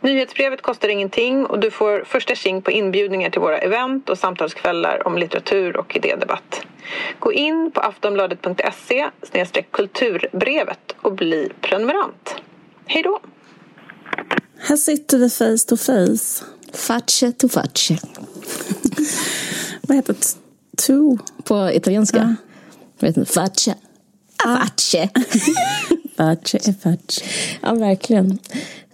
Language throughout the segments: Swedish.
Nyhetsbrevet kostar ingenting och du får första tjing på inbjudningar till våra event och samtalskvällar om litteratur och idédebatt. Gå in på aftonbladet.se kulturbrevet och bli prenumerant. Hej då! Här sitter vi face to face. Facce to facce. Vad heter to? På italienska? Ja. Jag vet inte. Facce. Ah. Facce. facce är facce. Ja, verkligen.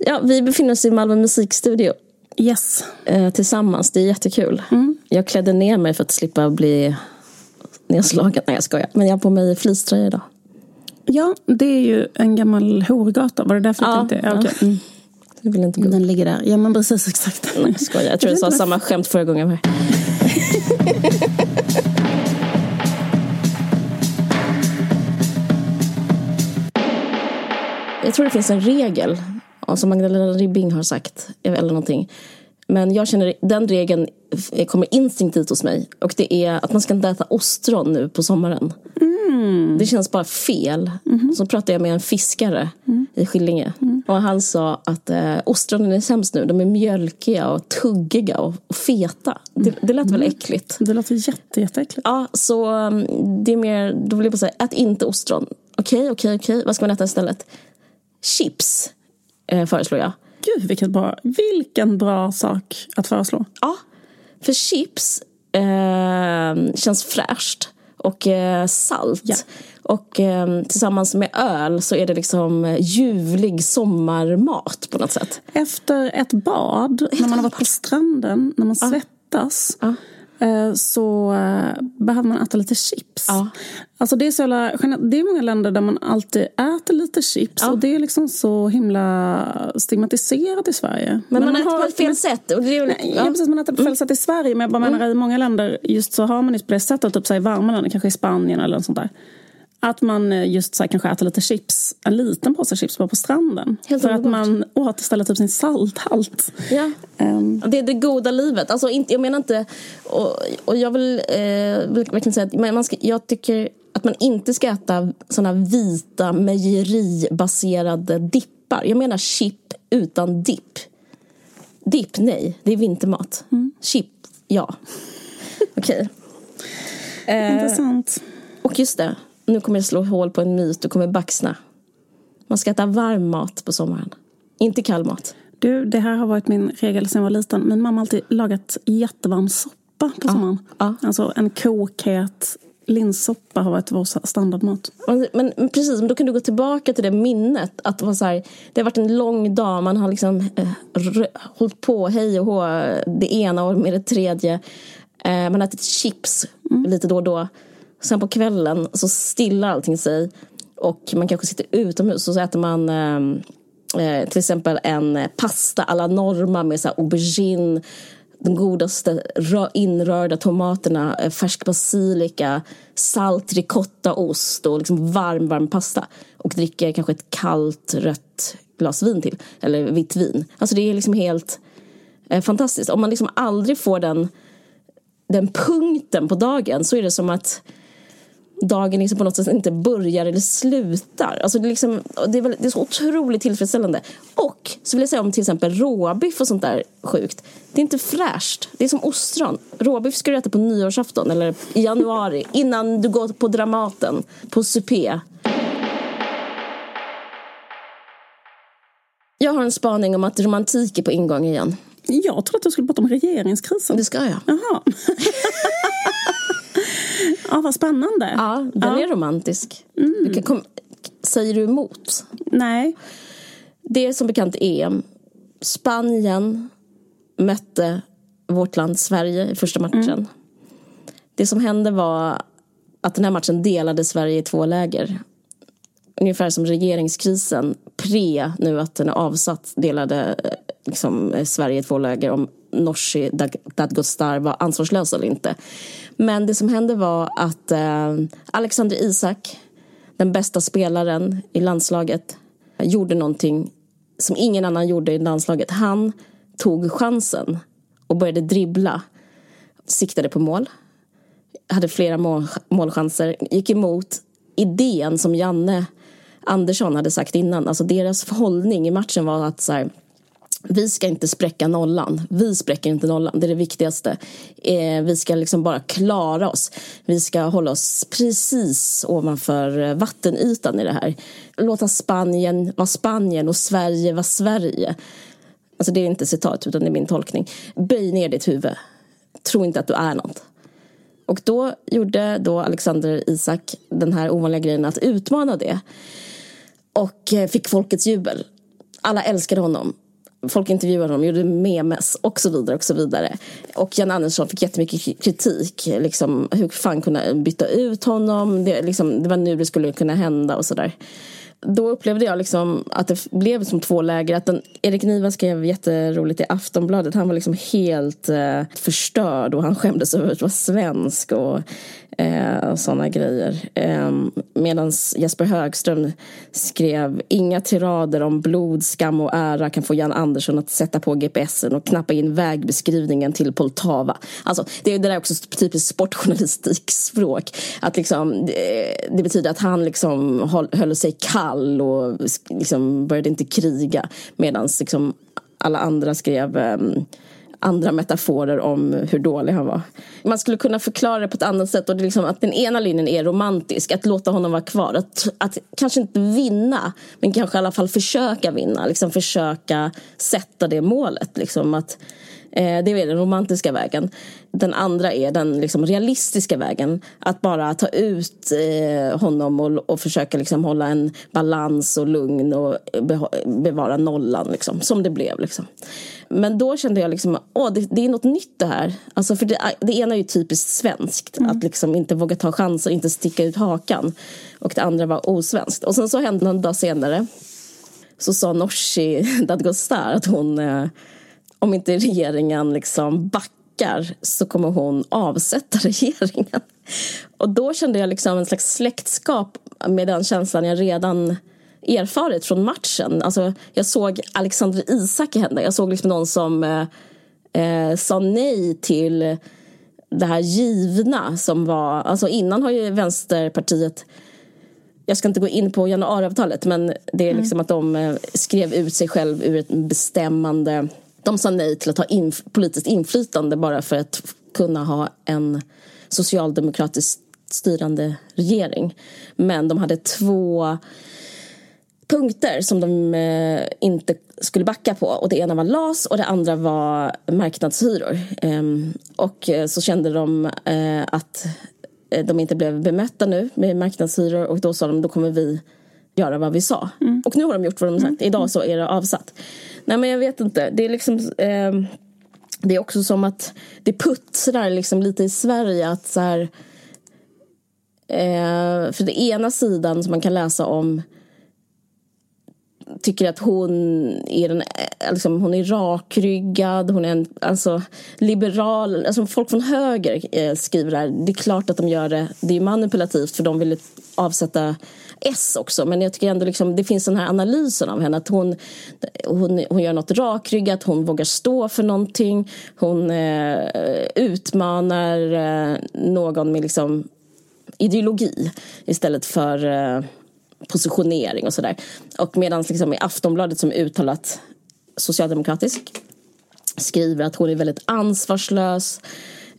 Ja, vi befinner oss i Malmö musikstudio. Yes. Eh, tillsammans. Det är jättekul. Mm. Jag klädde ner mig för att slippa bli nedslagen. Nej, jag skojar. Men jag har på mig fleecetröja idag. Ja, det är ju en gammal horgata. Var det därför ja, du tänkte? Ja, okay. mm. Jag vill inte gå. Den ligger där. Ja, men precis exakt. Nej, jag skojar. Jag tror jag sa samma skämt förra gången här. jag tror det finns en regel som Magdalena Ribbing har sagt, eller någonting. Men jag känner den regeln kommer instinktivt hos mig. Och det är att man ska inte äta ostron nu på sommaren. Mm. Det känns bara fel. Mm. Så pratade jag med en fiskare mm. i Skillinge. Mm. Och han sa att eh, ostronen är sämst nu. De är mjölkiga och tuggiga och, och feta. Det, det lät väl mm. äckligt? Det låter jätte, jätteäckligt. Ja, så um, det är mer, då vill jag bara säga, ät inte ostron. Okej, okay, okej, okay, okej. Okay. Vad ska man äta istället? Chips eh, föreslår jag. Gud, vilket bra, vilken bra sak att föreslå. Ja, för chips eh, känns fräscht och eh, salt. Ja. Och eh, tillsammans med öl så är det liksom ljuvlig sommarmat på något sätt. Efter ett bad, Efter när man har varit på stranden, när man ja. svettas. Ja. Eh, så eh, behöver man äta lite chips. Ja. Alltså det, är så jävla, det är många länder där man alltid äter lite chips ja. och det är liksom så himla stigmatiserat i Sverige. Men, men man, man äter på fel sätt. Och det är, nej, ja. precis, man äter på fel mm. sätt i Sverige men jag bara menar mm. i många länder just så har man det på det sättet, typ så i varma länder, kanske i Spanien eller något sånt där. Att man eh, just så här, kanske äter lite chips, en liten påse chips bara på stranden. Helt för att man återställer typ sin salthalt. Ja. Um. Det är det goda livet. Alltså, inte, jag menar inte... Och, och jag vill eh, verkligen säga att man ska, jag tycker att man inte ska äta såna vita mejeribaserade dippar. Jag menar chip utan dipp. Dipp, nej. Det är vintermat. Mm. Chip, ja. Okej. Okay. Intressant. Eh, och just det, nu kommer jag slå hål på en myt och kommer baxna. Man ska äta varm mat på sommaren, inte kall mat. Du, det här har varit min regel sedan jag var liten. Min mamma har alltid lagat jättevarm soppa på ja, sommaren. Ja. Alltså en kokhet linssoppa har varit vår standardmat. Men, men, precis, men då kan du gå tillbaka till det minnet. Att det, var så här, det har varit en lång dag, man har liksom eh, hållit på hej och hå, det ena och med det tredje. Eh, man har ätit chips mm. lite då och då. Sen på kvällen så stillar allting sig och man kanske sitter utomhus och så äter man eh, eh till exempel en pasta alla norma med så här aubergine de godaste inrörda tomaterna, eh, färsk basilika, salt ricottaost och liksom varm, varm pasta. Och dricker kanske ett kallt rött glas vin till, eller vitt vin. Alltså det är liksom helt eh, fantastiskt. Om man liksom aldrig får den, den punkten på dagen så är det som att dagen liksom på något sätt inte börjar eller slutar. Alltså det, är liksom, det, är väl, det är så otroligt tillfredsställande. Och så vill jag säga om till exempel råbiff och sånt där sjukt. Det är inte fräscht. Det är som ostron. Råbiff ska du äta på nyårsafton eller i januari innan du går på Dramaten, på supé. Jag har en spaning om att romantik är på ingång igen. Jag tror att du skulle prata om regeringskrisen. Det ska jag. Jaha. Ja, vad spännande. Ja, den ja. är romantisk. Mm. Kom, säger du emot? Nej. Det är som bekant EM. Spanien mötte vårt land Sverige i första matchen. Mm. Det som hände var att den här matchen delade Sverige i två läger. Ungefär som regeringskrisen pre nu att den är avsatt delade liksom, Sverige i två läger om Nooshi Dadgostar var ansvarslös eller inte. Men det som hände var att eh, Alexander Isak, den bästa spelaren i landslaget, gjorde någonting som ingen annan gjorde i landslaget. Han tog chansen och började dribbla. Siktade på mål. Hade flera mål, målchanser. Gick emot idén som Janne Andersson hade sagt innan. Alltså deras hållning i matchen var att så här, vi ska inte spräcka nollan. Vi spräcker inte nollan. Det är det viktigaste. Eh, vi ska liksom bara klara oss. Vi ska hålla oss precis ovanför eh, vattenytan i det här. Låta Spanien vara Spanien och Sverige vara Sverige. Alltså det är inte citat utan det är min tolkning. Böj ner ditt huvud. Tro inte att du är något. Och då gjorde då Alexander Isak den här ovanliga grejen att utmana det. Och eh, fick folkets jubel. Alla älskade honom folk intervjuade honom, gjorde memes och så vidare. Och så vidare. Och Jan Andersson fick jättemycket kritik. Liksom, hur fan kunde byta ut honom? Det, liksom, det var nu det skulle kunna hända och sådär då upplevde jag liksom att det blev som två läger. Att den, Erik Niva skrev jätteroligt i Aftonbladet. Han var liksom helt eh, förstörd och han skämdes över att vara svensk och, eh, och sådana grejer. Eh, Medan Jesper Högström skrev inga tirader om blod, skam och ära kan få Jan Andersson att sätta på GPSen och knappa in vägbeskrivningen till Poltava. Alltså, det, det där är också typiskt sportjournalistikspråk. Att liksom, det, det betyder att han liksom höll, höll sig kall och liksom började inte kriga medan liksom alla andra skrev um, andra metaforer om hur dålig han var. Man skulle kunna förklara det på ett annat sätt och det är liksom att den ena linjen är romantisk, att låta honom vara kvar. Att, att kanske inte vinna, men kanske i alla fall försöka vinna. Liksom försöka sätta det målet. Liksom att, eh, det är den romantiska vägen. Den andra är den liksom realistiska vägen. Att bara ta ut eh, honom och, och försöka liksom hålla en balans och lugn och bevara nollan, liksom, som det blev. Liksom. Men då kände jag liksom, åh, det, det är något nytt det här. Alltså, för det, det ena är ju typiskt svenskt, mm. att liksom inte våga ta chanser, inte sticka ut hakan. Och det andra var osvenskt. Och sen så hände någon dag senare så sa Nooshi Dadgostar att hon, eh, om inte regeringen liksom backar så kommer hon avsätta regeringen. Och då kände jag liksom en slags släktskap med den känslan jag redan erfarit från matchen. Alltså, jag såg Alexander Isak hända. Jag såg liksom någon som eh, eh, sa nej till det här givna som var... Alltså innan har ju Vänsterpartiet jag ska inte gå in på januariavtalet men det är mm. liksom mm. att de eh, skrev ut sig själv ur ett bestämmande... De sa nej till att ha inf politiskt inflytande bara för att kunna ha en socialdemokratiskt styrande regering. Men de hade två punkter som de eh, inte skulle backa på. Och Det ena var LAS och det andra var marknadshyror. Ehm, och eh, så kände de eh, att de inte blev bemötta nu med marknadshyror och då sa de då kommer vi göra vad vi sa. Mm. Och nu har de gjort vad de sagt. Mm. Idag så är det avsatt. Nej men jag vet inte. Det är liksom ehm, Det är också som att det puttrar liksom lite i Sverige att så här, för det ena sidan som man kan läsa om tycker att hon är, en, eh, liksom, hon är rakryggad, hon är en alltså, liberal. Alltså, folk från höger eh, skriver det här. Det är klart att de gör det. Det är manipulativt för de vill avsätta S också. Men jag tycker ändå liksom, det finns den här analysen av henne. Att hon, hon, hon gör något rakryggat, hon vågar stå för någonting. Hon eh, utmanar eh, någon med liksom ideologi istället för eh, positionering och sådär. Och medan liksom i Aftonbladet som är uttalat socialdemokratisk skriver att hon är väldigt ansvarslös.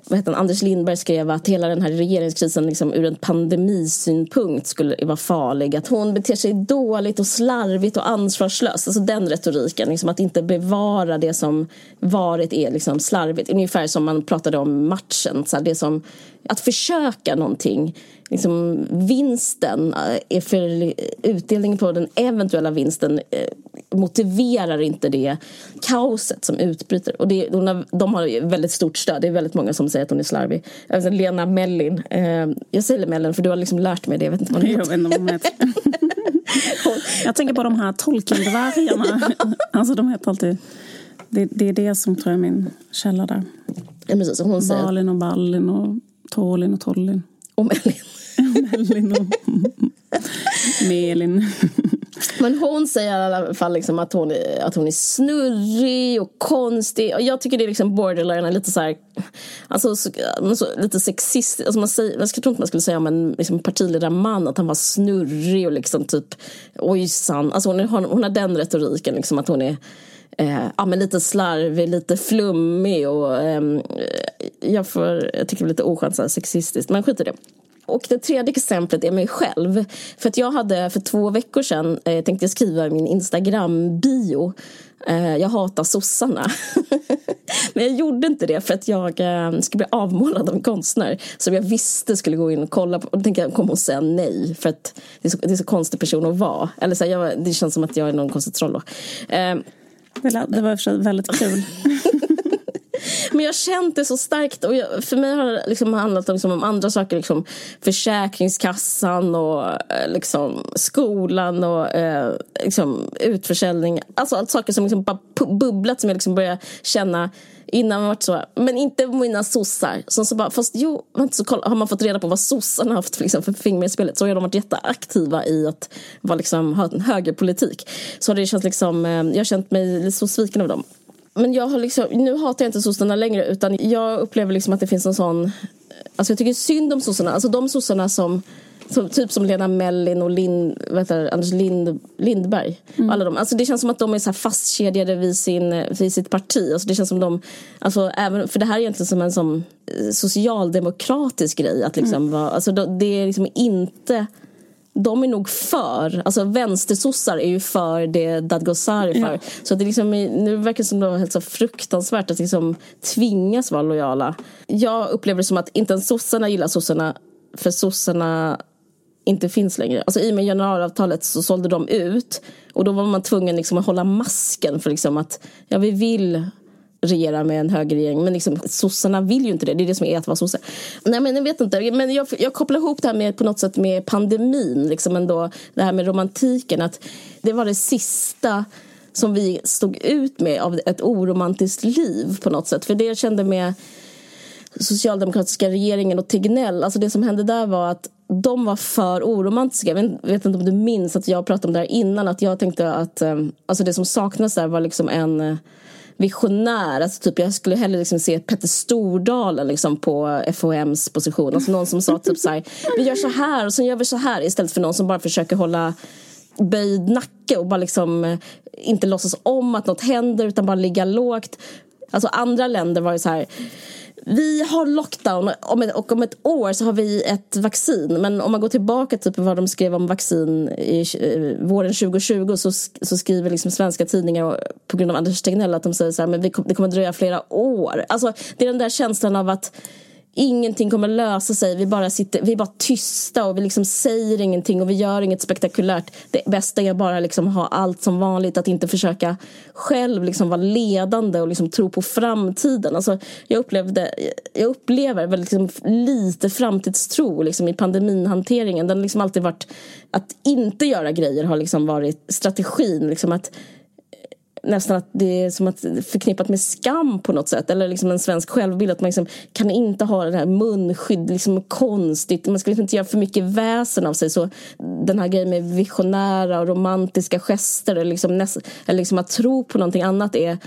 Vad heter han? Anders Lindberg skrev att hela den här regeringskrisen liksom ur en pandemisynpunkt skulle vara farlig. Att hon beter sig dåligt och slarvigt och ansvarslöst. Alltså den retoriken, liksom att inte bevara det som varit är liksom slarvigt. Ungefär som man pratade om matchen. Så det som, att försöka någonting liksom, vinsten eh, är för utdelningen på den eventuella vinsten eh, motiverar inte det kaoset som utbryter. Och det, de, har, de har väldigt stort stöd. Det är väldigt många som säger att hon är slarvig. Alltså, Lena Mellin. Eh, jag säger Mellin för du har liksom lärt mig det. Jag vet inte vad hon heter. jag tänker på de här Tolkien-dvärgarna. alltså de heter alltid... Det, det, är det som tror jag är min källa där. Ja, precis, hon säger... Balin och Ballin och Tolin och Tollin. Och Mellin. Mellin och Melin. Men hon säger i alla fall liksom att, hon är, att hon är snurrig och konstig. Och jag tycker det är liksom borderline, lite så här, alltså, så, så, lite sexistiskt. Alltså man säger, jag tror inte man skulle säga om en liksom, partiledarman att han var snurrig och liksom typ ojsan. Alltså hon, hon, hon har den retoriken liksom att hon är eh, ja, men lite slarvig, lite flummig och eh, jag, får, jag tycker det är lite oskönt sexistiskt, men skit i det. Och det tredje exemplet är mig själv. För att jag hade för två veckor sedan eh, tänkte jag skriva min Instagram-bio. Eh, jag hatar sossarna. Men jag gjorde inte det för att jag eh, skulle bli avmålad av en konstnär som jag visste skulle gå in och kolla på. Och då tänkte jag, kommer hon säga nej? För att det är så, det är så konstig person att vara. Eller så här, jag, det känns som att jag är någon konstig troll då. Eh, det var i väldigt kul. Men jag har känt det så starkt. Och jag, för mig har det liksom handlat liksom om andra saker. Liksom Försäkringskassan och eh, liksom, skolan och eh, liksom, utförsäljning. Alltså allt saker som liksom bara bubblat som jag liksom börjar känna innan man varit så. Men inte mina sossar. Som så bara, fast jo, så kolla, har man fått reda på vad sossarna har haft liksom, för finger i spelet så har de varit jätteaktiva i att vara, liksom, ha en högerpolitik. Så det känns liksom, eh, jag har känt mig så sviken av dem men jag har liksom, nu hatar jag inte sossarna längre utan jag upplever liksom att det finns en sån Alltså jag tycker synd om sossarna, alltså de sossarna som som, typ som Lena Mellin och Lind, vet du, Anders Lind, Lindberg. Mm. alla dem. Alltså det känns som att de är så fastkedjade vid, sin, vid sitt parti. Alltså det känns som de, alltså även, för det här är egentligen som en som eh, socialdemokratisk grej. Att liksom mm. vara, alltså det är liksom inte de är nog för, alltså vänstersossar är ju för det Dadgostar är för. Ja. Så det är liksom, nu verkar det som det helt så fruktansvärt att liksom tvingas vara lojala. Jag upplever det som att inte ens sossarna gillar sossarna för sossarna inte finns längre. Alltså I och med januariavtalet så sålde de ut och då var man tvungen liksom att hålla masken för liksom att ja, vi vill regera med en högerregering. Men liksom, sossarna vill ju inte det. Det är det som är att vara sosse. Nej men jag vet inte. Men jag, jag kopplar ihop det här med på något sätt med pandemin. Liksom ändå, det här med romantiken. Att det var det sista som vi stod ut med av ett oromantiskt liv på något sätt. För det jag kände med socialdemokratiska regeringen och Tegnell, alltså det som hände där var att de var för oromantiska. Jag vet, vet inte om du minns att jag pratade om det här innan, att jag tänkte att eh, alltså det som saknades där var liksom en eh, visionär. Alltså typ, jag skulle hellre liksom se Petter Stordalen liksom på FOMs position. Alltså någon som sa typ så här, vi gör så här och sen gör vi så här istället för någon som bara försöker hålla böjd nacke och bara liksom eh, inte låtsas om att något händer utan bara ligga lågt. Alltså andra länder var ju så här vi har lockdown och om ett år så har vi ett vaccin. Men om man går tillbaka till vad de skrev om vaccin i eh, våren 2020 så, så skriver liksom svenska tidningar på grund av Anders Tegnell att de säger så här, men det kommer dröja flera år. Alltså, det är den där känslan av att ingenting kommer lösa sig. Vi bara, sitter, vi är bara tysta och vi liksom säger ingenting och vi gör inget spektakulärt. Det bästa är bara liksom ha allt som vanligt. Att inte försöka själv liksom vara ledande och liksom tro på framtiden. Alltså, jag, upplevde, jag upplever väldigt liksom lite framtidstro liksom i pandeminhanteringen. Den har liksom alltid varit att inte göra grejer har liksom varit strategin. Liksom att nästan att det är som att förknippat med skam på något sätt. Eller liksom en svensk självbild. Att man liksom kan inte ha det här munskydd, liksom konstigt. Man ska liksom inte göra för mycket väsen av sig. Så den här grejen med visionära och romantiska gester. Eller liksom, näst, eller liksom att tro på någonting annat är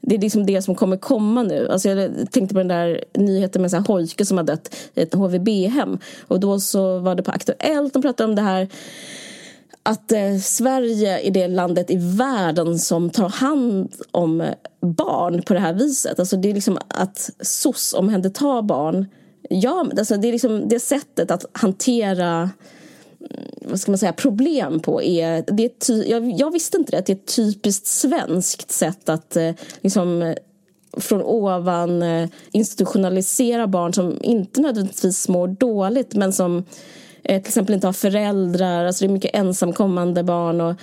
det är liksom det som kommer komma nu. Alltså jag tänkte på den där nyheten med en pojke som har dött i ett HVB-hem. Och då så var det på Aktuellt, de pratade om det här att eh, Sverige är det landet i världen som tar hand om eh, barn på det här viset. Alltså det är liksom att SOS omhändertar barn. Ja, alltså det är liksom det sättet att hantera mm, vad ska man säga, problem på är, det är ty, jag, jag, visste inte det, att det är ett typiskt svenskt sätt att eh, liksom eh, från ovan eh, institutionalisera barn som inte nödvändigtvis mår dåligt men som Eh, till exempel inte har föräldrar. Alltså det är mycket ensamkommande barn. Och,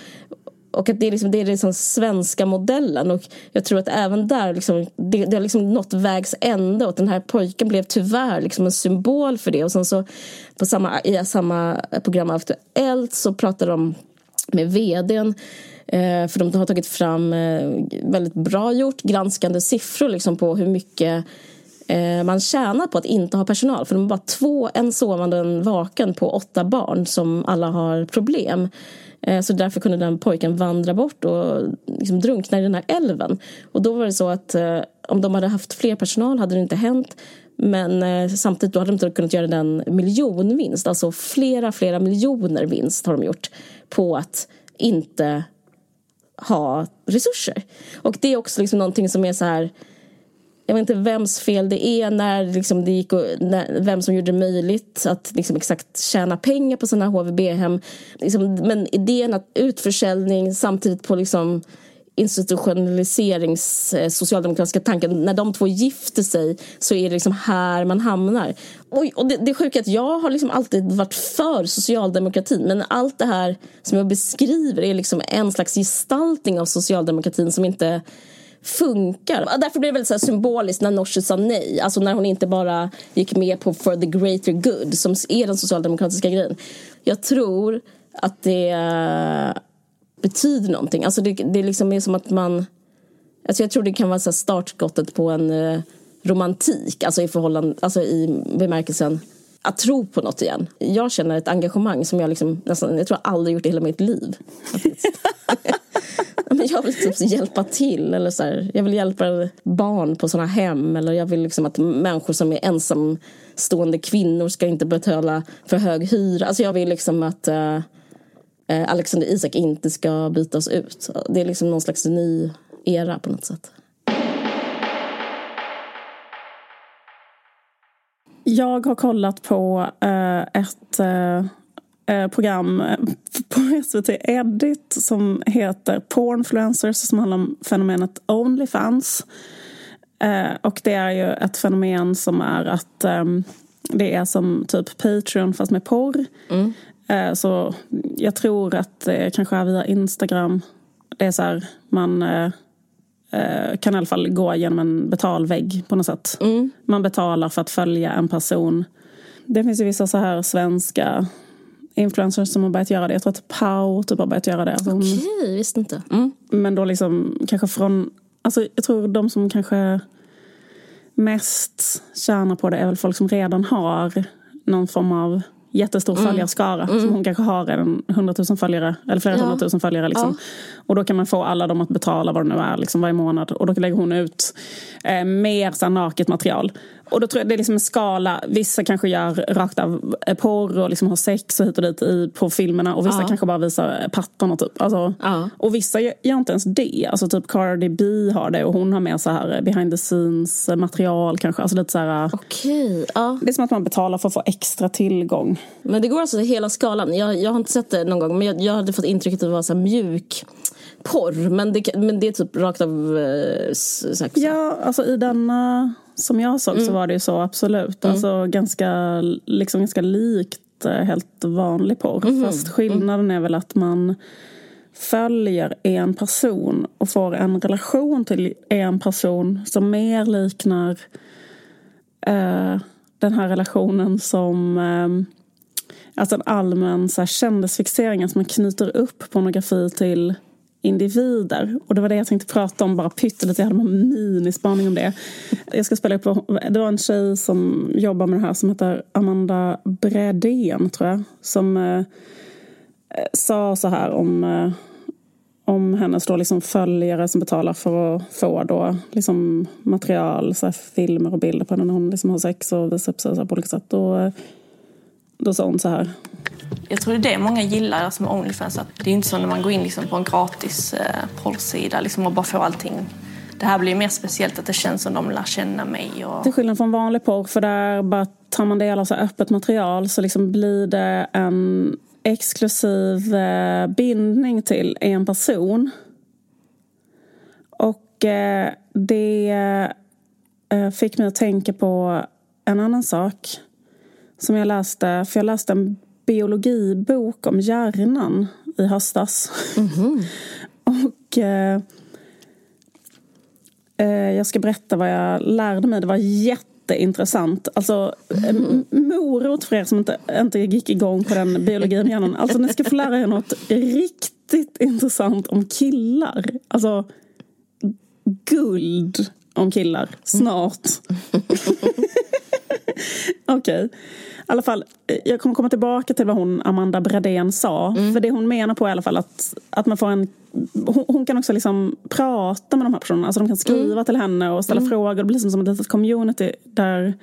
och att det är, liksom, det är liksom svenska modellen. Och jag tror att även där, liksom, det, det har liksom nått vägs ände. Och den här pojken blev tyvärr liksom en symbol för det. Och sen så på samma, i samma program Aktuellt så pratade de med vdn eh, för de har tagit fram eh, väldigt bra gjort granskande siffror liksom på hur mycket Eh, man tjänar på att inte ha personal. För de är bara två, en sovande och en vaken på åtta barn som alla har problem. Eh, så därför kunde den pojken vandra bort och liksom drunkna i den här älven. Och då var det så att eh, om de hade haft fler personal hade det inte hänt. Men eh, samtidigt då hade de inte kunnat göra den miljonvinst. Alltså flera, flera miljoner vinst har de gjort på att inte ha resurser. Och det är också liksom någonting som är så här jag vet inte vems fel det är när liksom det gick och, när, vem som gjorde det möjligt att liksom exakt tjäna pengar på sina HVB-hem. Liksom, men idén att utförsäljning samtidigt på liksom institutionaliserings eh, socialdemokratiska tanken. När de två gifter sig så är det liksom här man hamnar. Och, och det, det är att jag har liksom alltid varit för socialdemokratin men allt det här som jag beskriver är liksom en slags gestaltning av socialdemokratin som inte funkar. Därför blir det väldigt så symboliskt när Nooshi sa nej. Alltså när hon inte bara gick med på for the greater good som är den socialdemokratiska grejen. Jag tror att det betyder någonting. Alltså det, det liksom är som att man... Alltså jag tror det kan vara så startskottet på en eh, romantik, alltså i, förhållande, alltså i bemärkelsen att tro på något igen. Jag känner ett engagemang som jag liksom, nästan, jag tror jag aldrig gjort i hela mitt liv. Men jag vill typ hjälpa till. Eller så här, jag vill hjälpa barn på såna hem. Eller jag vill liksom att människor som är ensamstående kvinnor ska inte betala för hög hyra. Alltså jag vill liksom att uh, Alexander Isak inte ska bytas ut. Det är liksom någon slags ny era på något sätt. Jag har kollat på uh, ett Eh, program eh, på SVT Edit som heter Pornfluencers som handlar om fenomenet Onlyfans. Eh, och det är ju ett fenomen som är att ehm, det är som typ Patreon fast med porr. Mm. Så jag tror att det kanske är via Instagram. Det är så här, man kan i alla fall gå genom en betalvägg på något sätt. Mm. Man betalar för att följa en person. Det finns ju vissa så här svenska influencers som har börjat göra det. Jag tror att Pau typ har börjat göra det. Alltså Okej, okay, visste inte. Mm. Men då liksom kanske från, alltså jag tror de som kanske mest tjänar på det är väl folk som redan har någon form av jättestor mm. följarskara. Mm. Som hon kanske har en hundratusen följare, eller flera ja. hundratusen följare. Liksom. Ja. Och då kan man få alla dem att betala vad det nu är liksom, varje månad. Och då lägger hon ut eh, mer så naket material. Och då tror jag det är liksom en skala. Vissa kanske gör rakt av eh, porr och liksom har sex och hit och dit i, på filmerna. Och vissa ja. kanske bara visar pattarna typ. Alltså, ja. Och vissa gör, inte ens det. Alltså typ Cardi B har det och hon har mer så här behind the scenes material kanske. Alltså lite så här, okay. ja. Det är som att man betalar för att få extra tillgång. Men det går alltså hela skalan. Jag, jag har inte sett det någon gång men jag, jag hade fått intrycket att det var så mjuk porr. Men det, men det är typ rakt av eh, sex. Ja, alltså i denna som jag såg mm. så var det ju så absolut. Mm. Alltså ganska, liksom ganska likt eh, helt vanlig porr. Mm. Fast skillnaden är väl att man följer en person och får en relation till en person som mer liknar eh, den här relationen som Alltså en allmän så här, kändisfixering, att man knyter upp pornografi till individer. Och det var det jag tänkte prata om bara pyttelite. Jag hade en minispaning om det. Jag ska spela upp, det var en tjej som jobbar med det här som heter Amanda Bredén tror jag. Som eh, sa så här om, eh, om hennes då liksom följare som betalar för att få då liksom material, så filmer och bilder på henne när hon liksom har sex och visar upp sig på olika sätt. Då, då sa hon så här jag tror det är det många gillar som Onlyfans. Att det är inte så när man går in liksom på en gratis eh, porrsida liksom och bara får allting. Det här blir mer speciellt att det känns som de lär känna mig. Och... Till skillnad från vanlig porr, för där bara tar man del av så öppet material så liksom blir det en exklusiv eh, bindning till en person. Och eh, det eh, fick mig att tänka på en annan sak som jag läste. För jag läste en biologibok om hjärnan i höstas. Mm -hmm. och eh, eh, jag ska berätta vad jag lärde mig. Det var jätteintressant. Alltså, mm. morot för er som inte, inte gick igång på den biologin hjärnan. Alltså, ni ska få lära er något riktigt intressant om killar. Alltså, guld. om killar snart. Okej. Okay. I alla fall, jag kommer komma tillbaka till vad hon, Amanda Bradén sa. Mm. För det hon menar på är i alla fall att, att man får en... Hon, hon kan också liksom prata med de här personerna. Alltså de kan skriva mm. till henne och ställa mm. frågor. Det blir liksom som ett litet community där,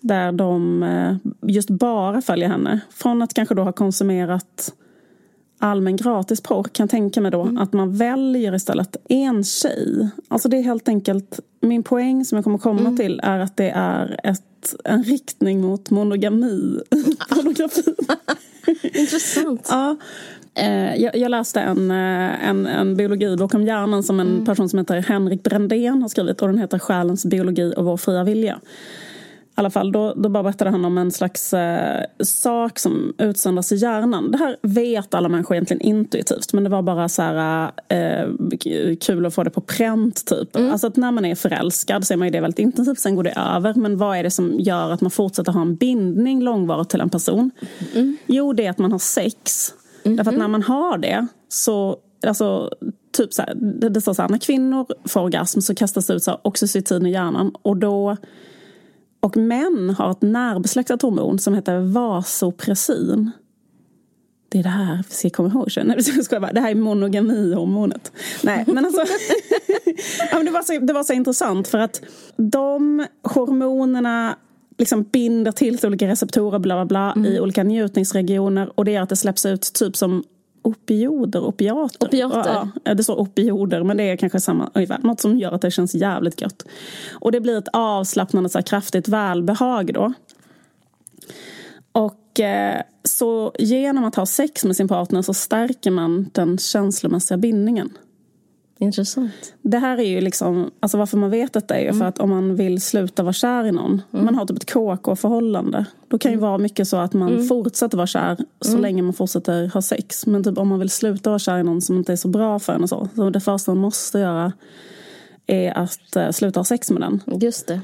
där de eh, just bara följer henne. Från att kanske då ha konsumerat allmän gratisporr kan jag tänka mig då mm. att man väljer istället en tjej. Alltså det är helt enkelt, min poäng som jag kommer komma mm. till är att det är ett, en riktning mot monogami pornografin. Intressant. ja. Eh, jag, jag, läste en, eh, en, en biologibok om hjärnan som en mm. person som heter Henrik Brändén har skrivit och den heter Själens biologi och vår fria vilja alla fall, då, då bara berättade han om en slags eh, sak som utsöndras i hjärnan. Det här vet alla människor egentligen intuitivt men det var bara så här, eh, kul att få det på pränt typ. Mm. Alltså att när man är förälskad så är man ju det väldigt intensivt, sen går det över. Men vad är det som gör att man fortsätter ha en bindning långvarigt till en person? Mm. Jo, det är att man har sex. Mm. Därför att när man har det så Alltså, typ så här, det, det står så här, när kvinnor får orgasm så kastas det ut så här, oxytocin i hjärnan och då och män har ett närbesläktat hormon som heter vasopressin. Det är det här vi ska komma ihåg. Nej, det här är monogamihormonet. Nej, men alltså. ja, men det, var så, det var så intressant för att de hormonerna liksom binder till olika receptorer bla bla bla mm. i olika njutningsregioner och det gör att det släpps ut typ som opioder, opiater. Opiater. Ja, det står opioder men det är kanske samma ungefär. Något som gör att det känns jävligt gött. Och det blir ett avslappnande så här, kraftigt välbehag då. Och eh, så genom att ha sex med sin partner så stärker man den känslomässiga bindningen. Intressant. Det här är ju liksom, alltså varför man vet detta är ju mm. för att om man vill sluta vara kär i någon, mm. man har typ ett KK-förhållande. Då kan ju mm. vara mycket så att man mm. fortsätter vara kär så mm. länge man fortsätter ha sex. Men typ om man vill sluta vara kär i någon som inte är så bra för en och så. Så det första man måste göra är att uh, sluta ha sex med den. Just det.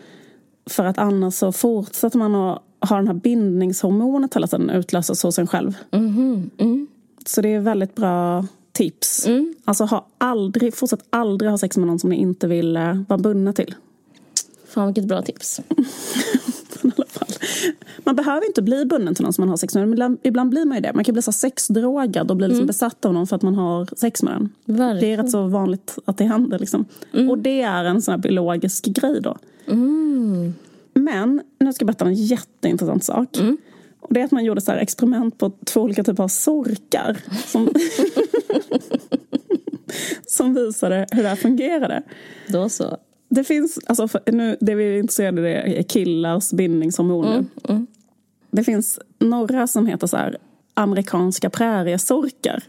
För att annars så fortsätter man att ha den här bindningshormonet hela tiden utlösas hos en själv. Mm-hmm. Mm. Så det är väldigt bra tips. Mm. Alltså ha aldrig, fortsätt aldrig ha sex med någon som ni inte vill uh, vara bundna till. Fan vilket bra tips. Man behöver inte bli bunden till någon som man har sex med. Men ibland blir man ju det. Man kan bli så sexdrogad och bli liksom mm. besatt av någon för att man har sex med den. Verkligen. Det är rätt så vanligt att det händer. Liksom. Mm. Och det är en sån här biologisk grej då. Mm. Men nu ska jag berätta en jätteintressant sak. Mm. Och det är att man gjorde så experiment på två olika typer av sorkar. Som, som visade hur det här fungerade. Då så. Det finns, alltså nu, det vi är intresserade av är killars bindningshormoner. Mm, mm. Det finns några som heter så här, amerikanska präriesorkar.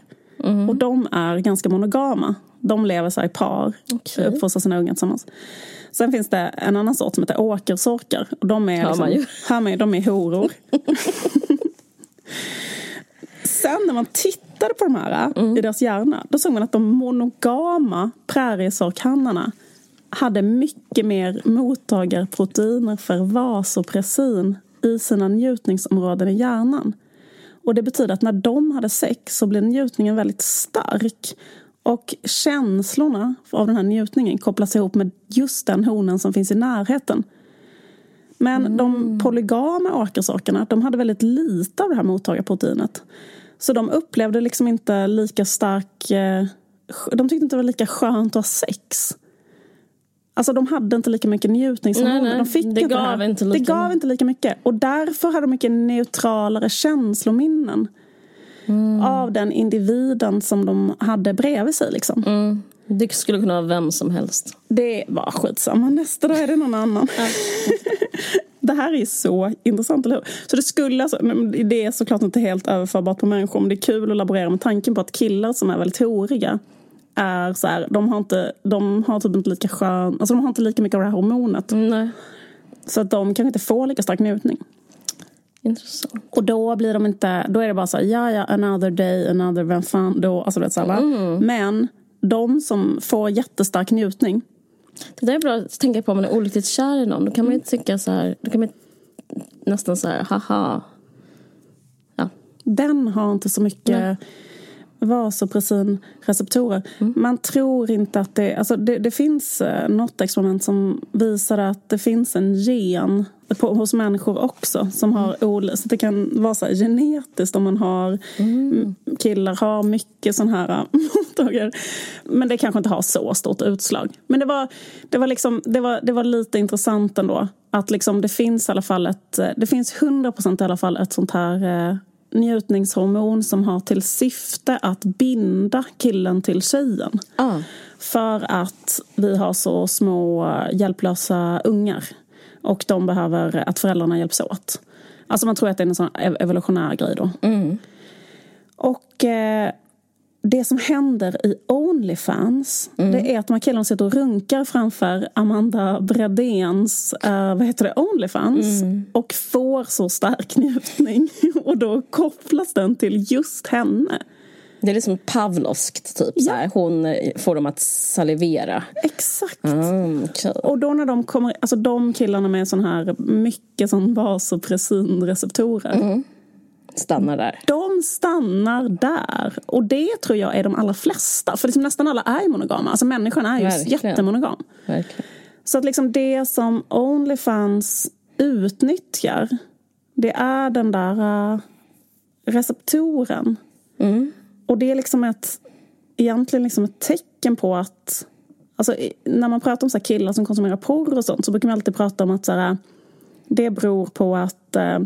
Mm. Och de är ganska monogama. De lever så i par, okay. uppfostrar sina ungar tillsammans. Sen finns det en annan sort som heter åkersorkar. Och de är, liksom, man ju. Hör ju, de är horor. Sen när man tittade på de här mm. i deras hjärna, då såg man att de monogama präriesorkhannarna hade mycket mer mottagarproteiner för vasopressin i sina njutningsområden i hjärnan. Och det betyder att när de hade sex så blev njutningen väldigt stark. Och känslorna av den här njutningen kopplas ihop med just den honen som finns i närheten. Men mm. de polygama åkersorkarna, de hade väldigt lite av det här mottagarproteinet. Så de upplevde liksom inte lika stark... Eh, de tyckte inte det var lika skönt att ha sex. Alltså de hade inte lika mycket njutningshormoner. De fick det, inte gav det, inte lika det gav inte lika mycket. Och därför hade de mycket neutralare känslominnen. Mm. Av den individen som de hade bredvid sig. Liksom. Mm. Det skulle kunna vara vem som helst. Det var skitsamma. Nästa dag är det någon annan. det här är så intressant, eller hur? Så det skulle alltså, det är såklart inte helt överförbart på människor men det är kul att laborera med tanken på att killar som är väldigt horiga är så här, de har inte, de har typ inte lika skön, alltså de har inte lika mycket av det här hormonet. Nej. Så att de kanske inte får lika stark njutning. Intressant. Och då blir de inte, då är det bara så här, ja ja, another day, another, vem fan då, alltså vet så här, mm. Men de som får jättestark njutning. Det där är bra att tänka på om man är olyckligt kär i någon. Då kan man ju tycka så här, då kan man nästan så här, haha. Ja. Den har inte så mycket Nej vasopressinreceptorer. Mm. Man tror inte att det... Alltså det, det finns eh, något experiment som visar att det finns en gen på, hos människor också. Som har mm. Så det kan vara så här, genetiskt om man har mm. killar har mycket sån här mottagare. Men det kanske inte har så stort utslag. Men det var, det var, liksom, det var, det var lite intressant ändå. Att liksom det finns i alla fall ett, det finns 100% i alla fall ett sånt här eh, njutningshormon som har till syfte att binda killen till tjejen. Ah. För att vi har så små eh, hjälplösa ungar. Och de behöver att föräldrarna hjälps åt. Alltså man tror att det är en sån evolutionär grej då. Mm. Och eh, det som händer i Onlyfans mm. det är att de här killarna sitter och runkar framför Amanda Bredéns uh, vad heter det, Onlyfans mm. och får så stark njutning. och då kopplas den till just henne. Det är liksom Pavlovskt, typ. Ja. Så här. Hon eh, får dem att salivera. Exakt. Mm, okay. Och då när de kommer, alltså de killarna med sån här mycket sån vasopressinreceptorer. Mm. Stannar där. De stannar där. Och det tror jag är de allra flesta. För liksom nästan alla är monogama. Alltså människan är ju Verkligen. jättemonogam. Verkligen. Så att liksom det som Onlyfans utnyttjar. Det är den där uh, receptoren. Mm. Och det är liksom ett, egentligen liksom ett tecken på att Alltså, när man pratar om så killar som konsumerar porr och sånt så brukar man alltid prata om att så här, det beror på att eh,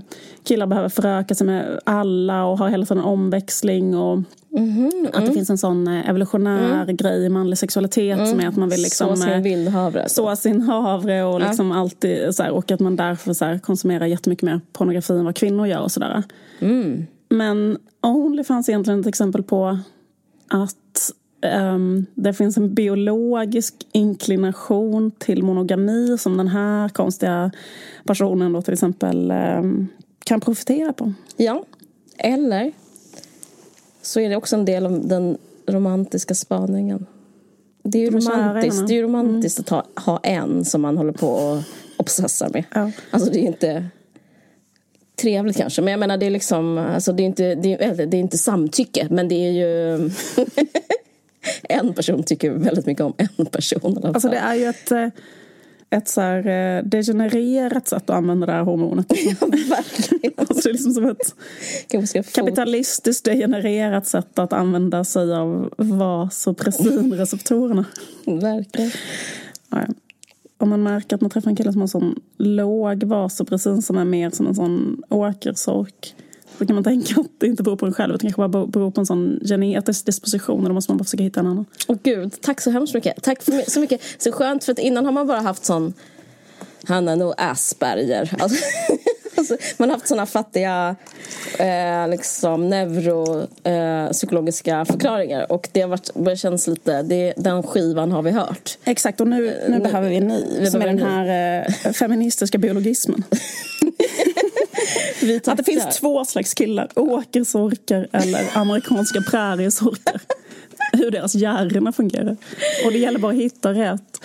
killar behöver föröka sig med alla och ha hela tiden omväxling och mm, att det mm. finns en sån eh, evolutionär mm. grej i manlig sexualitet mm. som är att man vill liksom så sin eh, vildhavre. Så sin havre och liksom ja. alltid så här, och att man därför så här, konsumerar jättemycket mer pornografi än vad kvinnor gör och sådär. Mm. Men Onlyfans är egentligen ett exempel på att um, det finns en biologisk inklination till monogami som den här konstiga personen då till exempel um, kan profitera på. Ja, eller så är det också en del av den romantiska spaningen. Det är ju romantiskt, det är romantiskt mm. att ha, ha en som man håller på och obsessar med. Ja. Alltså det är inte trevligt kanske. Men jag menar det är liksom, alltså det är inte, det är, det är inte samtycke men det är ju en person tycker väldigt mycket om en person. Alltså det är ju ett, eh, ett så här eh, degenererat sätt att använda det här hormonet. ja, verkligen. Alltså det är liksom som ett kapitalistiskt degenererat sätt att använda sig av vasopressinreceptorerna. verkligen. Ja, om man märker att man träffar en kille som har en sån låg vasopressin som är mer som en sån åkersork då kan man tänka att det inte beror på en själv utan kanske bara beror på en sån genetisk disposition och då måste man bara försöka hitta en annan. Åh gud, tack så hemskt mycket. Tack för, så mycket. Så skönt för att innan har man bara haft sån han är nog Asperger. Alltså, alltså, man har haft såna fattiga eh, liksom, neuropsykologiska eh, förklaringar och det har varit, kännas lite, det, den skivan har vi hört. Exakt och nu, nu, nu behöver vi en ny vi som är den här eh, feministiska biologismen. att det finns två slags killar, åkersorkar eller amerikanska präriesorkar. Hur deras hjärnor fungerar. Och det gäller bara att hitta rätt.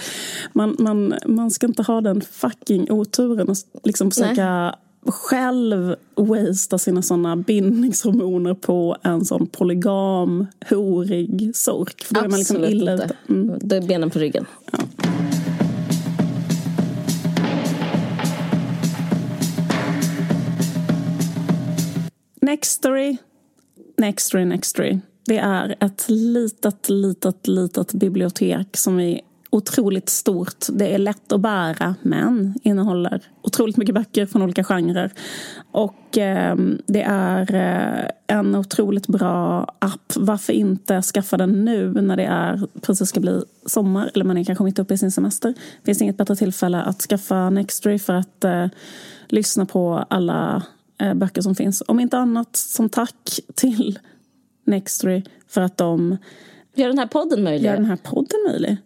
Man, man, man ska inte ha den fucking oturen att liksom försöka Nej själv wastea sina såna bindningshormoner på en sån polygam, horig sork. För då är man liksom illa inte. Mm. Det är benen på ryggen. Ja. Nextory, Nextory, Nextory. Det är ett litet, litet, litet bibliotek som är otroligt stort. Det är lätt att bära men innehåller otroligt mycket böcker från olika genrer. Och eh, det är eh, en otroligt bra app. Varför inte skaffa den nu när det är precis ska bli sommar eller man är kanske mitt uppe i sin semester. Det Finns inget bättre tillfälle att skaffa Nextory för att eh, lyssna på alla böcker som finns. Om inte annat som tack till Nextory för att de gör den här podden möjlig. Gör den här podden möjlig.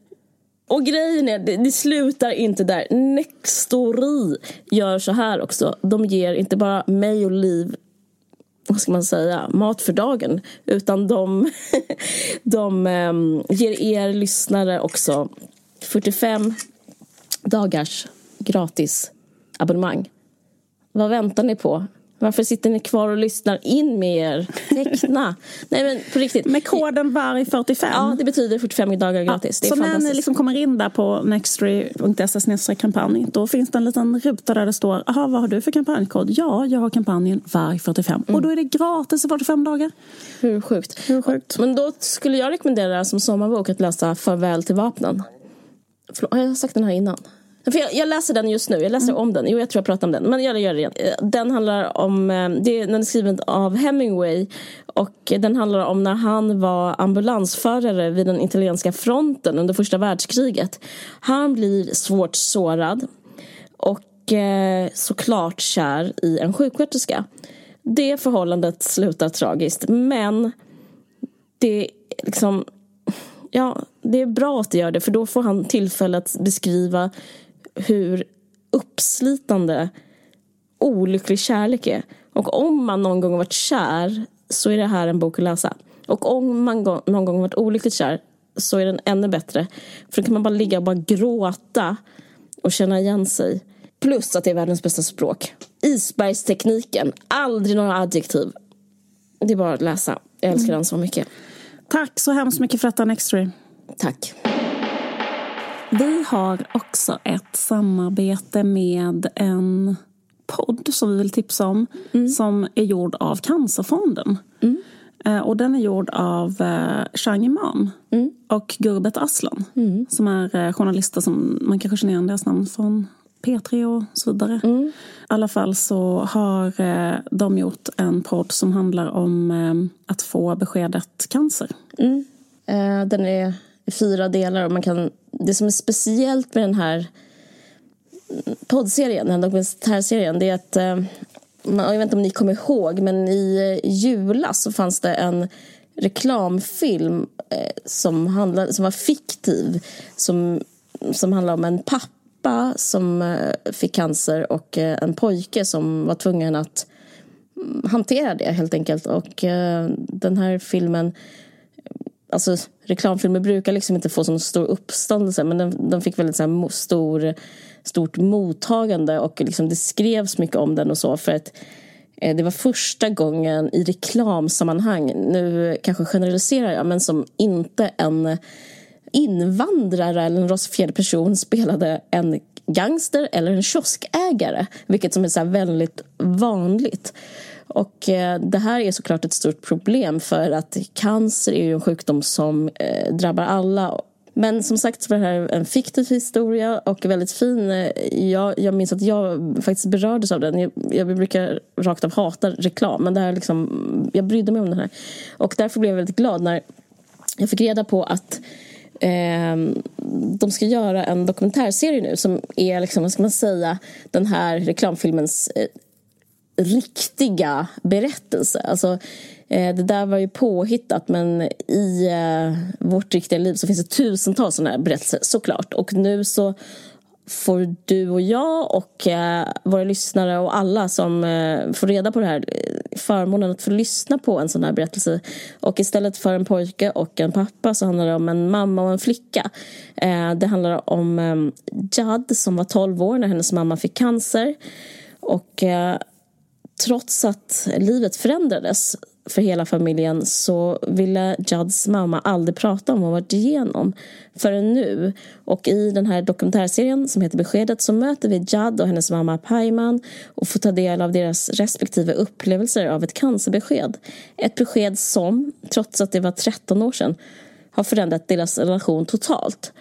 Och grejen är, det, det slutar inte där. Nextory gör så här också. De ger inte bara mig och Liv vad ska man säga, mat för dagen. Utan de, de um, ger er lyssnare också 45 dagars gratis abonnemang. Vad väntar ni på? Varför sitter ni kvar och lyssnar in med er? Teckna! Nej men på riktigt. Med koden VARG45? Ja, det betyder 45 dagar gratis. Ja, så när ni liksom kommer in där på nextory.se kampanj då finns det en liten ruta där det står Aha, vad har du för kampanjkod? Ja, jag har kampanjen VARG45 mm. och då är det gratis i 45 dagar. Hur sjukt? Hur sjukt? Men då skulle jag rekommendera som sommarbok att läsa Farväl till vapnen. Har jag sagt den här innan? För jag, jag, läser den just nu, jag läser mm. om den. Jo, jag tror jag pratar om den. Men jag gör det igen. Den handlar om, eh, det, den är skriven av Hemingway. Och den handlar om när han var ambulansförare vid den italienska fronten under första världskriget. Han blir svårt sårad. Och eh, såklart kär i en sjuksköterska. Det förhållandet slutar tragiskt. Men det liksom ja, det är bra att det gör det för då får han tillfälle att beskriva hur uppslitande olycklig kärlek är. Och om man någon gång har varit kär så är det här en bok att läsa. Och om man någon gång har varit olyckligt kär så är den ännu bättre. För då kan man bara ligga och bara gråta och känna igen sig. Plus att det är världens bästa språk. Isbergstekniken, aldrig några adjektiv. Det är bara att läsa. Jag älskar mm. den så mycket. Tack så hemskt mycket för detta Nextory. Tack. Vi har också ett samarbete med en podd som vi vill tipsa om mm. som är gjord av Cancerfonden. Mm. Eh, och den är gjord av eh, Shang Imam mm. och Gurbet Aslan mm. som är eh, journalister som man kanske känner igen deras namn från P3 och så vidare. Mm. I alla fall så har eh, de gjort en podd som handlar om eh, att få beskedet cancer. Mm. Eh, den är i fyra delar och man kan, det som är speciellt med den här poddserien, den här dokumentärserien, det är att eh, jag vet inte om ni kommer ihåg, men i eh, julas så fanns det en reklamfilm eh, som, handlade, som var fiktiv som, som handlade om en pappa som fick cancer och en pojke som var tvungen att mm, hantera det helt enkelt. Och den här filmen Alltså reklamfilmer brukar liksom inte få så stor uppståndelse men den, den fick väldigt så här, stor, stort mottagande och liksom det skrevs mycket om den och så för att eh, det var första gången i reklamsammanhang, nu kanske generaliserar jag, men som inte en invandrare eller en rasifierad person spelade en gangster eller en kioskägare, vilket som är så väldigt vanligt. Och eh, det här är såklart ett stort problem för att cancer är ju en sjukdom som eh, drabbar alla. Men som sagt var det här en fiktiv historia och väldigt fin. Eh, jag, jag minns att jag faktiskt berördes av den. Jag, jag brukar rakt av hata reklam men det här liksom, jag brydde mig om den här. Och därför blev jag väldigt glad när jag fick reda på att eh, de ska göra en dokumentärserie nu som är, liksom, vad ska man säga, den här reklamfilmens riktiga berättelse. Alltså, eh, det där var ju påhittat men i eh, vårt riktiga liv så finns det tusentals sådana här berättelser såklart. Och nu så får du och jag och eh, våra lyssnare och alla som får reda på det här förmånen att få lyssna på en sån här berättelse. Och istället för en pojke och en pappa så handlar det om en mamma och en flicka. Det handlar om eh, Jad som var 12 år när hennes mamma fick cancer. Och trots att livet förändrades för hela familjen så ville Juds mamma aldrig prata om vad hon varit igenom förrän nu. Och i den här dokumentärserien som heter Beskedet så möter vi Judd och hennes mamma Paiman och får ta del av deras respektive upplevelser av ett cancerbesked. Ett besked som, trots att det var 13 år sedan, har förändrat deras relation totalt.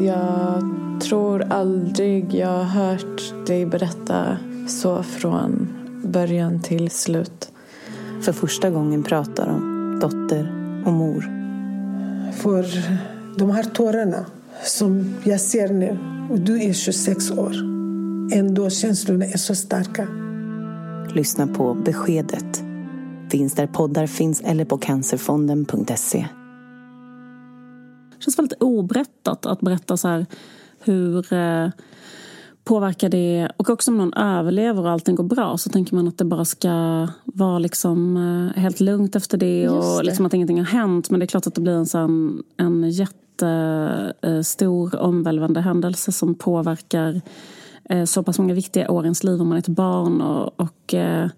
Jag tror aldrig jag har hört dig berätta så från början till slut. För första gången pratar de dotter och mor. För de här tårarna som jag ser nu, och du är 26 år, ändå känslorna är så starka. Lyssna på Beskedet. Finns där poddar finns eller på cancerfonden.se. Det känns väldigt oberättat att berätta så här hur eh, påverkar det, och också om någon överlever och allting går bra så tänker man att det bara ska vara liksom eh, helt lugnt efter det och liksom att ingenting har hänt. Men det är klart att det blir en, sån, en jättestor omvälvande händelse som påverkar eh, så pass många viktiga år i ens liv om man är ett barn. Och, och, eh,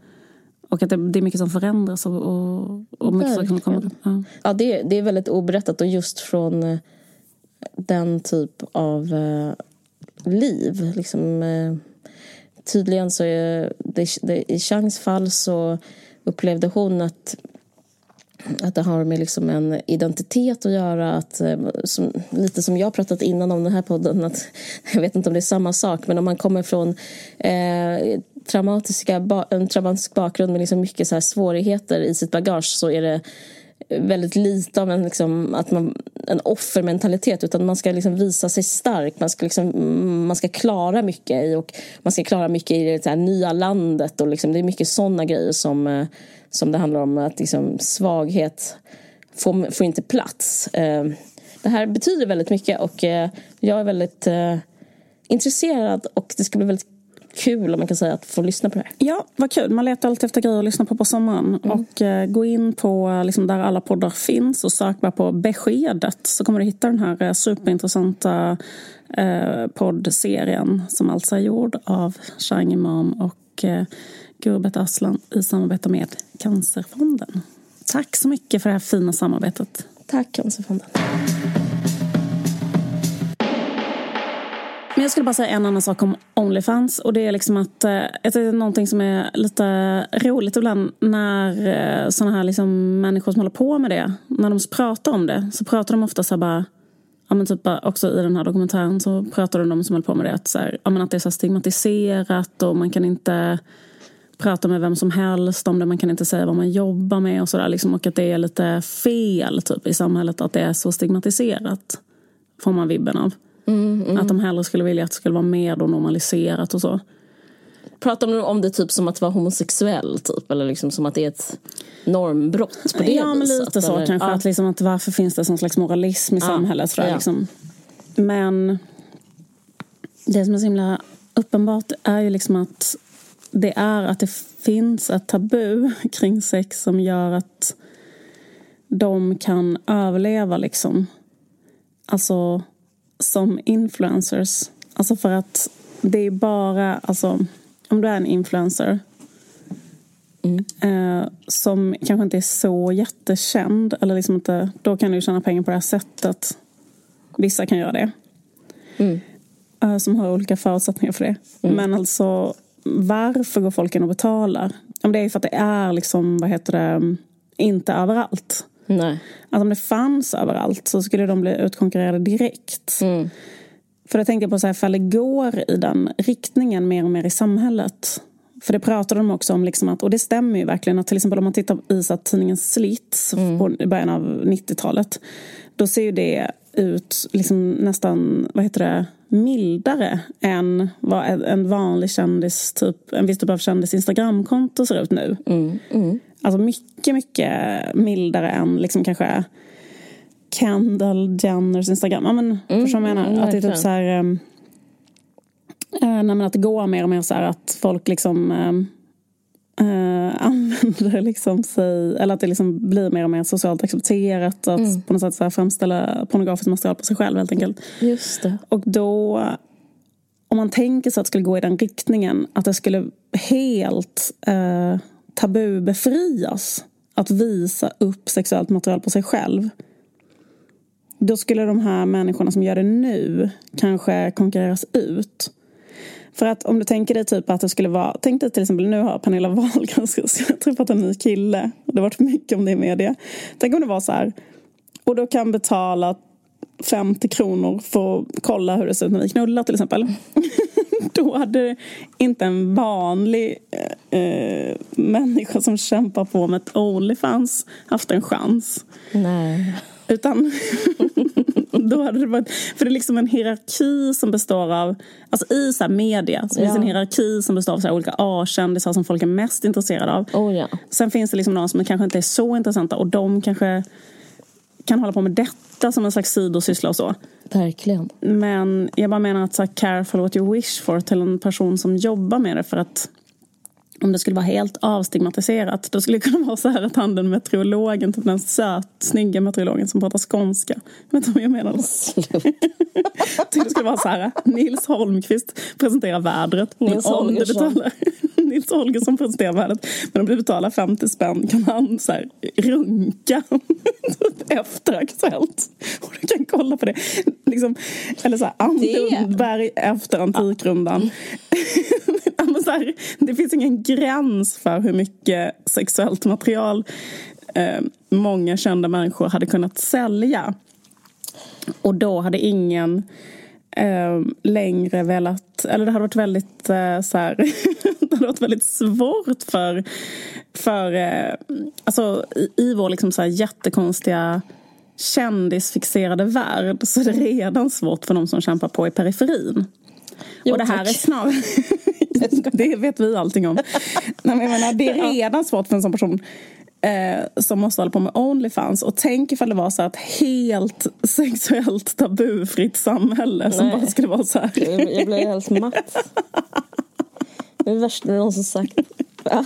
och att det, det, är mycket som förändras och, och, och mycket saker som kommer. Ja, ja det, det är väldigt oberättat och just från eh, den typ av eh, liv. Liksom, eh, tydligen så är det, det, i Changs fall så upplevde hon att att det har med liksom en identitet att göra. Att, eh, som, lite som jag pratat innan om den här podden. Att, jag vet inte om det är samma sak, men om man kommer från eh, traumatiska, en traumatisk bakgrund med liksom mycket så svårigheter i sitt bagage så är det väldigt lite av en, liksom, att man, en offermentalitet utan man ska liksom visa sig stark. Man ska, liksom, man ska klara mycket i, och man ska klara mycket i det här nya landet. Och liksom, det är mycket sådana grejer som, eh, som det handlar om. Att liksom, svaghet får, får inte plats. Eh, det här betyder väldigt mycket och eh, jag är väldigt intresserad och det ska bli väldigt kul om man kan säga att få lyssna på det här. Ja, vad kul. Man letar alltid efter grejer att lyssna på på sommaren. Mm. Och eh, gå in på liksom, där alla poddar finns och sök bara på Beskedet så kommer du hitta den här eh, superintressanta eh, poddserien som alltså är gjord av Shang Imam och eh, Gurbet Aslan i samarbete med Cancerfonden. Tack så mycket för det här fina samarbetet. Tack Cancerfonden. Jag skulle bara säga en annan sak om Onlyfans. Och det är liksom att eh, det är någonting som är lite roligt ibland när eh, sådana här liksom människor som håller på med det, när de pratar om det så pratar de ofta så här bara Ja, men typ också i den här dokumentären så pratar de om som håller på med det att, så här, ja, men att det är så stigmatiserat och man kan inte prata med vem som helst om det. Man kan inte säga vad man jobbar med och sådär. Liksom, och att det är lite fel typ, i samhället att det är så stigmatiserat. Får man vibben av. Mm, mm. Att de hellre skulle vilja att det skulle vara mer då normaliserat och så. Pratar de om det typ som att vara homosexuell typ? Eller liksom som att det är ett normbrott på det Ja, men lite så eller? kanske. Ja. Att, liksom, att varför finns det sån slags moralism i ja. samhället? Jag, ja. liksom. Men det som är så himla uppenbart är ju liksom att det är att det finns ett tabu kring sex som gör att de kan överleva liksom. Alltså som influencers. Alltså för att det är bara, alltså om du är en influencer mm. eh, som kanske inte är så jättekänd, eller liksom inte, då kan du tjäna pengar på det här sättet. Vissa kan göra det. Mm. Eh, som har olika förutsättningar för det. Mm. Men alltså varför går folk in och betalar? Om det är för att det är liksom, vad heter det, inte överallt. Nej. Att om det fanns överallt så skulle de bli utkonkurrerade direkt. Mm. För jag tänker på så här, ifall det går i den riktningen mer och mer i samhället. För det pratade de också om, liksom att, och det stämmer ju verkligen, att till exempel om man tittar i så tidningen Slits mm. på, i början av 90-talet. Då ser ju det ut liksom nästan, vad heter det, mildare än vad en vanlig kändis, typ, en viss typ av kändis Instagramkonto ser ut nu. Mm. Mm. Alltså mycket, mycket mildare än liksom kanske Kendall Jenners Instagram. Ja, men, mm, förstår jag menar? Att det är typ så här... Äh, nej, att det går mer och mer så här att folk liksom äh, använder liksom sig... Eller att det liksom blir mer och mer socialt accepterat att mm. på något sätt så framställa pornografiskt material på sig själv helt enkelt. Just det. Och då... Om man tänker sig att det skulle gå i den riktningen, att det skulle helt... Äh, tabubefrias att visa upp sexuellt material på sig själv då skulle de här människorna som gör det nu kanske konkurreras ut. För att om du tänker dig typ att det skulle vara, tänk dig till exempel nu har Pernilla Wahlgren träffat en ny kille. Det har varit mycket om det i media. Tänk om det var så här, och då kan betala 50 kronor för att kolla hur det ser ut när vi knullar till exempel. Då hade inte en vanlig eh, människa som kämpar på med ett Onlyfans haft en chans. Nej. Utan då hade det varit, för det är liksom en hierarki som består av, alltså i så media så ja. finns en hierarki som består av så olika A-kändisar som folk är mest intresserade av. Oh, ja. Sen finns det liksom några som kanske inte är så intressanta och de kanske kan hålla på med detta som en slags sidosyssla och så. Verkligen. Men jag bara menar att så här, careful what you wish for till en person som jobbar med det för att om det skulle vara helt avstigmatiserat, då skulle det kunna vara så här att han den meteorologen, typ den söt, snygga meteorologen som pratar skånska. Vet du vad jag menar? det skulle vara så här, Nils Holmqvist presenterar vädret. Nils om du Holgersson. betalar, Nils Holgersson presenterar vädret. Men om du betalar 50 spänn kan han så här, runka typ efter Aktuellt. Och du kan kolla på det. Liksom, eller så här, Ann Det- Lundberg efter Antikrundan. Ja, men så här, det finns ingen gräns för hur mycket sexuellt material eh, många kända människor hade kunnat sälja. Och då hade ingen eh, längre velat, eller det hade varit väldigt eh, så här, det hade varit väldigt svårt för, för eh, alltså i, i vår liksom så här jättekonstiga kändisfixerade värld så är det redan svårt för de som kämpar på i periferin. Jo, och det här tack. är snarare... det vet vi allting om. Nej, men menar, det är redan svårt för en sån person eh, som måste hålla på med Onlyfans. Och tänk ifall det var så här ett helt sexuellt tabufritt samhälle som Nej. bara skulle vara så här. Jag, jag blev helt matt. Det är det värsta någon som sagt. Ja.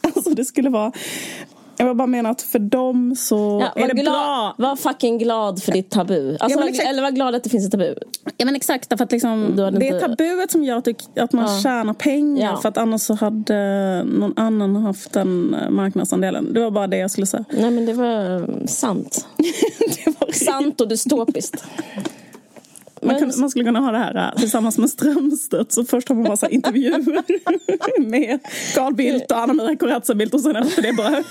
Alltså det skulle vara... Jag bara menar att för dem så Ja, är det glad, bra. var fucking glad för ditt tabu. Alltså, men var, eller var glad att det finns ett tabu. Ja men exakt, därför att liksom, det är inte- tabuet som gör att, du, att man Ja. tjänar pengar. Ja. För att annars så hade någon annan haft den eh, marknadsandelen. Det var bara det jag skulle säga. Nej men det var sant. Det var Sant och dystopiskt. Man, kan, man skulle kunna ha det här äh, tillsammans med Strömstedt. Så först har man massa intervjuer med Carl Bildt och Anna Maria Corazza Bildt och sen efter det bara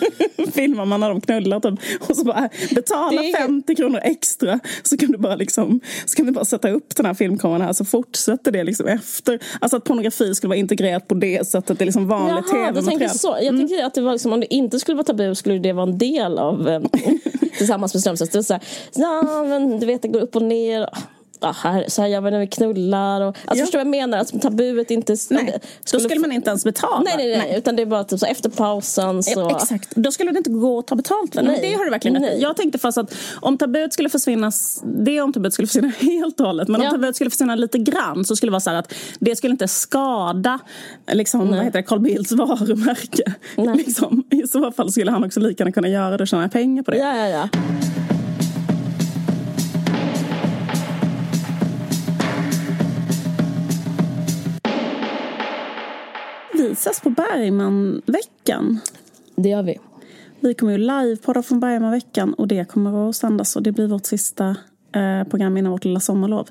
filmar man när de knullar typ. Och så bara betala Det är- 50 kronor extra så kan du bara liksom så kan du bara sätta upp den här filmkameran här så fortsätter det liksom efter. Alltså att pornografi skulle vara integrerat på det sättet. Det är liksom vanligt tv-material. så. Jag tänker att det var liksom, om det inte skulle vara tabu skulle det vara en del av eh, tillsammans med Strömstedt. Det är så här, ja men du vet det går upp och ner. Ja, här, så här gör vi när vi knullar. Och, alltså Ja. förstår du vad jag menar? Att tabuet inte... Nej, då skulle man inte ens betala. Nej, nej, nej, Utan det är bara typ så efter pausen så... Ja, Exakt, då skulle det inte gå att ta betalt för. Nej. Nej. Det har du verkligen rätt. Nej. Jag tänkte fast att om tabut skulle försvinna, det om tabut skulle försvinna helt och hållet. Men Ja. om tabut skulle försvinna lite grann så skulle det vara så här att det skulle inte skada liksom, vad heter det, Carl Bildts varumärke. Nej. Liksom, I så fall skulle han också lika gärna kunna göra det och tjäna pengar på det. Ja, ja, ja. Vi ses på Bergman-veckan. Det gör vi. Vi kommer ju livepodda från Bergman-veckan och det kommer att sändas och det blir vårt sista eh, program innan vårt lilla sommarlov.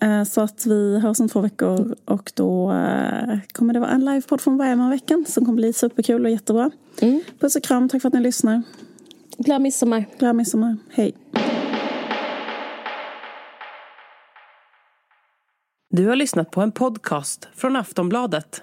Eh, så att vi hörs om två veckor och då eh, kommer det vara en livepodd från Bergman-veckan som kommer bli superkul och jättebra. Puss och kram, tack för att ni lyssnar. Glad midsommar. Glad midsommar, hej. Du har lyssnat på en podcast från Aftonbladet.